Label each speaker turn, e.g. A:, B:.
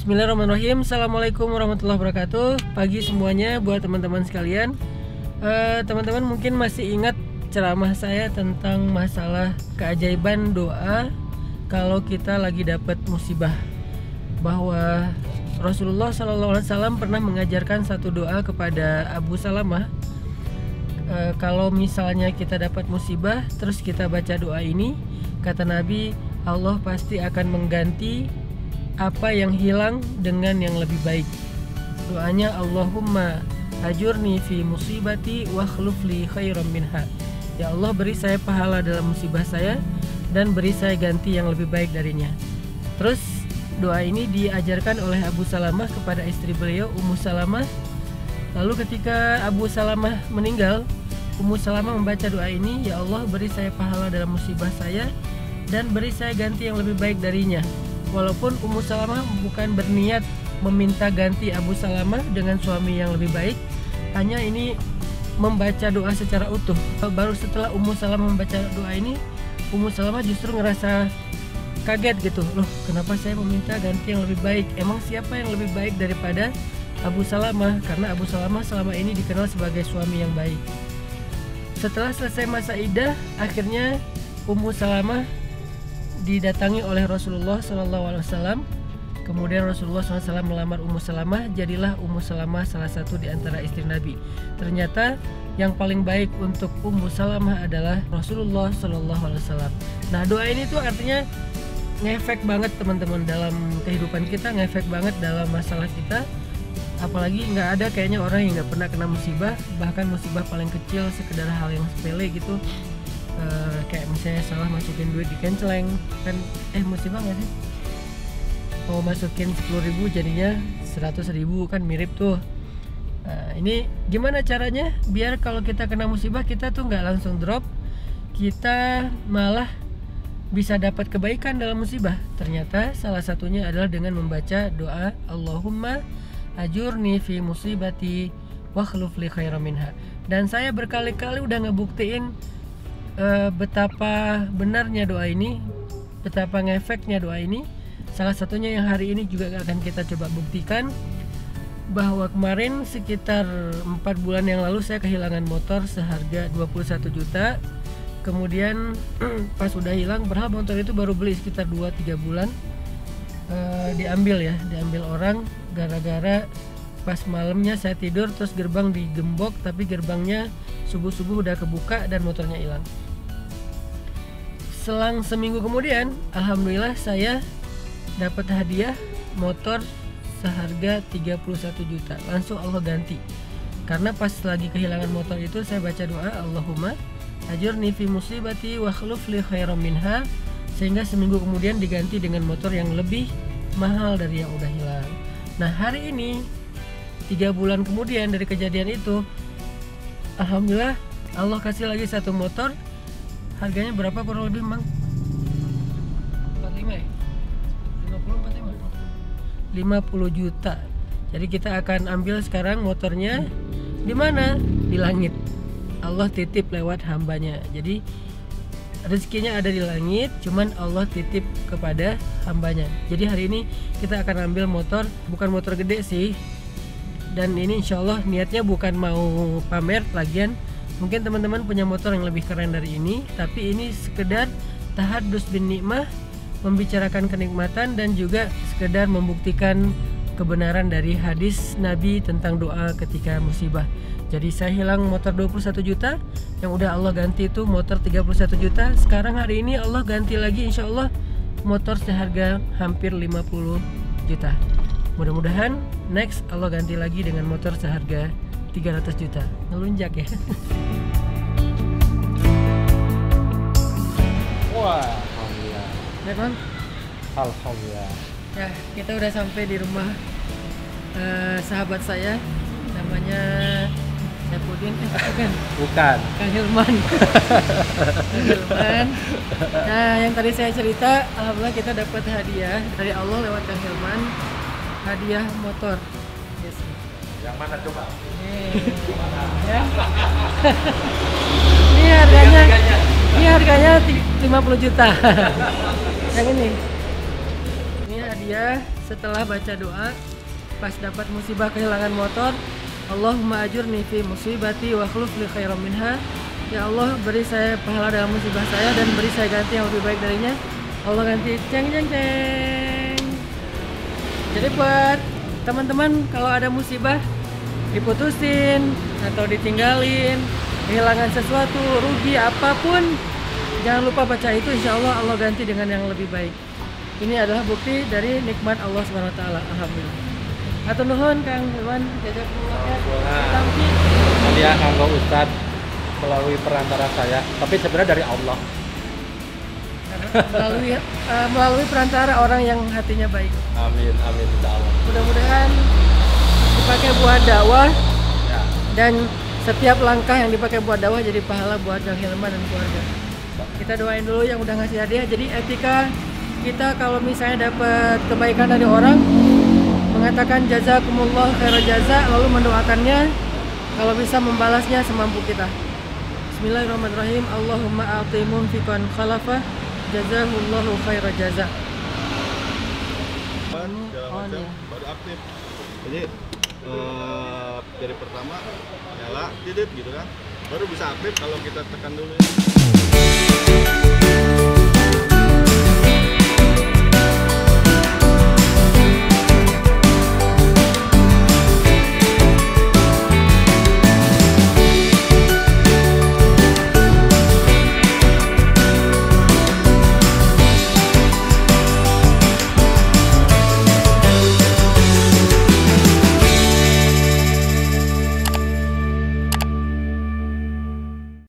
A: Bismillahirrahmanirrahim. Assalamualaikum warahmatullahi wabarakatuh. Pagi semuanya buat teman-teman sekalian. Eh, Teman-teman mungkin masih ingat ceramah saya tentang masalah keajaiban doa Kalau kita lagi dapat musibah. Bahwa Rasulullah SAW pernah mengajarkan satu doa kepada Abu Salamah. Eh, Kalau misalnya kita dapat musibah Terus kita baca doa ini Kata Nabi Allah pasti akan mengganti apa yang hilang dengan yang lebih baik. Doanya Allahumma ajurni fi musibati wa khlufli khairan minha. Ya Allah beri saya pahala dalam musibah saya dan beri saya ganti yang lebih baik darinya. Terus doa ini diajarkan oleh Abu Salamah kepada istri beliau Ummu Salamah. Lalu ketika Abu Salamah meninggal, Ummu Salamah membaca doa ini, Ya Allah beri saya pahala dalam musibah saya dan beri saya ganti yang lebih baik darinya. Walaupun Ummu Salamah bukan berniat meminta ganti Abu Salamah dengan suami yang lebih baik, hanya ini membaca doa secara utuh. Baru setelah Ummu Salamah membaca doa ini, Ummu Salamah justru ngerasa kaget gitu. Loh, kenapa saya meminta ganti yang lebih baik? Emang siapa yang lebih baik daripada Abu Salamah? Karena Abu Salamah selama ini dikenal sebagai suami yang baik. Setelah selesai masa idah, akhirnya Ummu Salamah didatangi oleh Rasulullah SAW. Kemudian Rasulullah SAW melamar Ummu Salamah, jadilah Ummu Salamah salah satu di antara istri Nabi. Ternyata yang paling baik untuk Ummu Salamah adalah Rasulullah SAW. Nah doa ini tuh artinya ngefek banget teman-teman dalam kehidupan kita, ngefek banget dalam masalah kita. Apalagi nggak ada kayaknya orang yang nggak pernah kena musibah, bahkan musibah paling kecil sekedar hal yang sepele gitu Eh, kayak misalnya salah masukin duit di kenceleng kan eh musibah nggak sih? Mau masukin 10.000 ribu jadinya 100.000 ribu kan mirip tuh. Nah, ini gimana caranya biar kalau kita kena musibah kita tuh nggak langsung drop kita malah bisa dapat kebaikan dalam musibah. Ternyata salah satunya adalah dengan membaca doa Allahumma ajurni fi musibati wa khluf li khairan minha. Dan saya berkali-kali udah ngebuktiin eh, betapa benarnya doa ini, betapa ngefeknya doa ini. Salah satunya yang hari ini juga akan kita coba buktikan bahwa kemarin sekitar empat bulan yang lalu saya kehilangan motor seharga 21 juta. Kemudian pas udah hilang, berhal motor itu baru beli sekitar 2-3 bulan Eh, diambil ya, diambil orang gara-gara pas malamnya saya tidur terus gerbang digembok tapi gerbangnya subuh-subuh udah kebuka dan motornya hilang. Selang seminggu kemudian, alhamdulillah saya dapat hadiah motor seharga 31 juta. Langsung Allah ganti. Karena pas lagi kehilangan motor itu saya baca doa Allahumma ajurni fi musibati wa khluf li minha sehingga seminggu kemudian diganti dengan motor yang lebih mahal dari yang udah hilang. Nah hari ini tiga bulan kemudian dari kejadian itu Alhamdulillah Allah kasih lagi satu motor harganya berapa kurang lebih mang? 45 ya? 50 45 50 juta. Jadi kita akan ambil sekarang motornya. Di mana? Di langit. Allah titip lewat hambanya. Jadi rezekinya ada di langit cuman Allah titip kepada hambanya. Jadi hari ini kita akan ambil motor bukan motor gede sih. Dan ini insya Allah niatnya bukan mau pamer lagian mungkin teman-teman punya motor yang lebih keren dari ini tapi ini sekedar tahadus bin nikmah membicarakan kenikmatan dan juga sekedar membuktikan kebenaran dari hadis Nabi tentang doa ketika musibah. Jadi saya hilang motor 21 juta yang udah Allah ganti itu motor 31 juta. Sekarang hari ini Allah ganti lagi insya Allah motor seharga hampir 50 juta. Mudah-mudahan next Allah ganti lagi dengan motor seharga 300 juta ngelunjak ya
B: Wah, alhamdulillah.
A: ya kan
B: Alhamdulillah.
A: ya kita udah sampai di rumah eh, sahabat saya namanya Saipudin eh bukan
B: Bukan.
A: Kang Hilman Kang Hilman nah yang tadi saya cerita alhamdulillah kita dapat hadiah dari Allah lewat Kang Hilman hadiah motor yes.
B: Yang mana coba?
A: Nih, ya. ini harganya ini harganya ti- 50 juta. Yang ini. Ini hadiah setelah baca doa pas dapat musibah kehilangan motor Allahumma ajurni fi musibati wa khluf li khairam minha. Ya Allah beri saya pahala dalam musibah saya dan beri saya ganti yang lebih baik darinya. Allah ganti. Ceng ceng ceng. Jadi buat teman-teman kalau ada musibah diputusin atau ditinggalin kehilangan sesuatu rugi apa pun jangan lupa baca itu insya Allah Allah ganti dengan yang lebih baik ini adalah bukti dari nikmat Allah Subhanahu Wa Alhamdulillah atau nuhun Kang Iwan jazakumullah. Tamki.
B: Mulia kanggo Ustad melalui perantara saya, tapi sebenarnya dari Allah.
A: Melalui eh, melalui perantara orang yang hatinya baik.
B: Amin, amin, Allah.
A: mudah-mudahan dipakai buat dakwah
B: Ya.
A: dan setiap langkah yang dipakai buat dakwah jadi pahala buat Kang Hilman dan keluarga. Kita doain dulu yang udah ngasih hadiah. Jadi etika kita kalau misalnya dapat kebaikan dari orang mengatakan jazakumullah khairan jaza lalu mendoakannya kalau bisa membalasnya semampu kita. Bismillahirrahmanirrahim. Allahumma a'ti mumfikan khalafah jazahullahu khairan jaza
C: Ban,
A: Ini
C: segala
A: on
C: macam
A: ya.
C: baru aktif. Jadi eh, dari pertama nyala didit gitu kan. Baru bisa aktif kalau kita tekan dulu ya